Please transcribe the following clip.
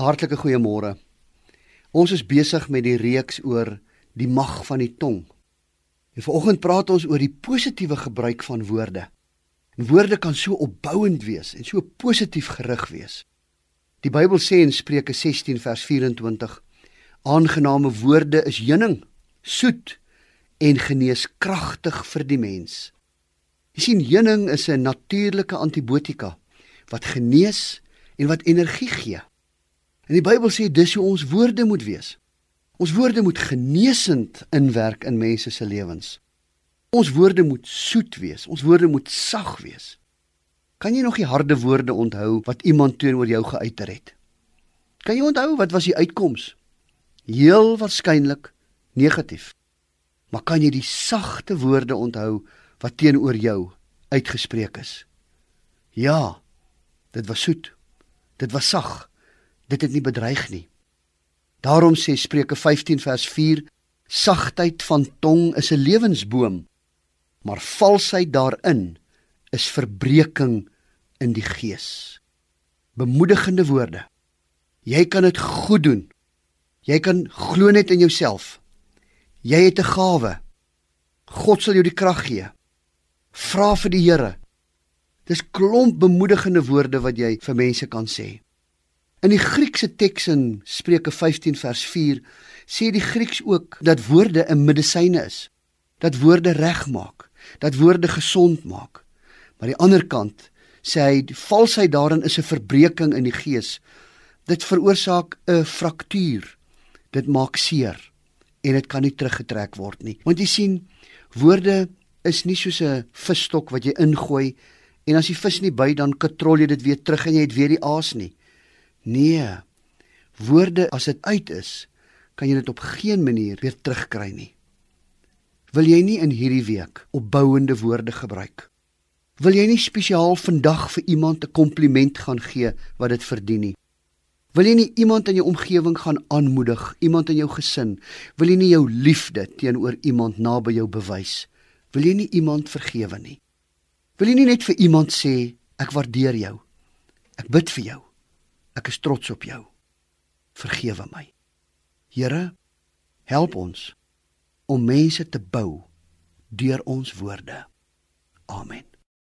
Hartlike goeiemôre. Ons is besig met die reeks oor die mag van die tong. En vanoggend praat ons oor die positiewe gebruik van woorde. En woorde kan so opbouend wees en so positief gerig wees. Die Bybel sê in Spreuke 16 vers 24: Aangename woorde is heuning, soet en geneeskragtig vir die mens. Jy sien heuning is 'n natuurlike antibiotika wat genees en wat energie gee. En die Bybel sê dis hoe ons woorde moet wees. Ons woorde moet genesend inwerk in mense se lewens. Ons woorde moet soet wees. Ons woorde moet sag wees. Kan jy nog die harde woorde onthou wat iemand teenoor jou geuiter het? Kan jy onthou wat was die uitkoms? Heel waarskynlik negatief. Maar kan jy die sagte woorde onthou wat teenoor jou uitgespreek is? Ja. Dit was soet. Dit was sag dit het nie bedreig nie. Daarom sê Spreuke 15 vers 4: Sagtheid van tong is 'n lewensboom, maar valsheid daarin is verbreeking in die gees. Bemoedigende woorde. Jy kan dit goed doen. Jy kan glo net in jouself. Jy het 'n gawe. God sal jou die krag gee. Vra vir die Here. Dis klomp bemoedigende woorde wat jy vir mense kan sê. In die Griekse teks in Spreuke 15 vers 4 sê die Grieks ook dat woorde 'n medisyne is. Dat woorde regmaak, dat woorde gesond maak. Maar die ander kant sê hy die valsheid daarin is 'n verbreeking in die gees. Dit veroorsaak 'n fraktuur. Dit maak seer en dit kan nie teruggetrek word nie. Want jy sien, woorde is nie soos 'n visstok wat jy ingooi en as die vis nie by dan katrol jy dit weer terug en jy het weer die aas nie. Nee. Woorde as dit uit is, kan jy dit op geen manier weer terugkry nie. Wil jy nie in hierdie week opbouende woorde gebruik? Wil jy nie spesiaal vandag vir iemand 'n kompliment gaan gee wat dit verdien nie? Wil jy nie iemand in jou omgewing gaan aanmoedig, iemand in jou gesin? Wil jy nie jou liefde teenoor iemand naby jou bewys? Wil jy nie iemand vergewe nie? Wil jy nie net vir iemand sê ek waardeer jou? Ek bid vir jou. Ek is trots op jou. Vergewe my. Here, help ons om mense te bou deur ons woorde. Amen.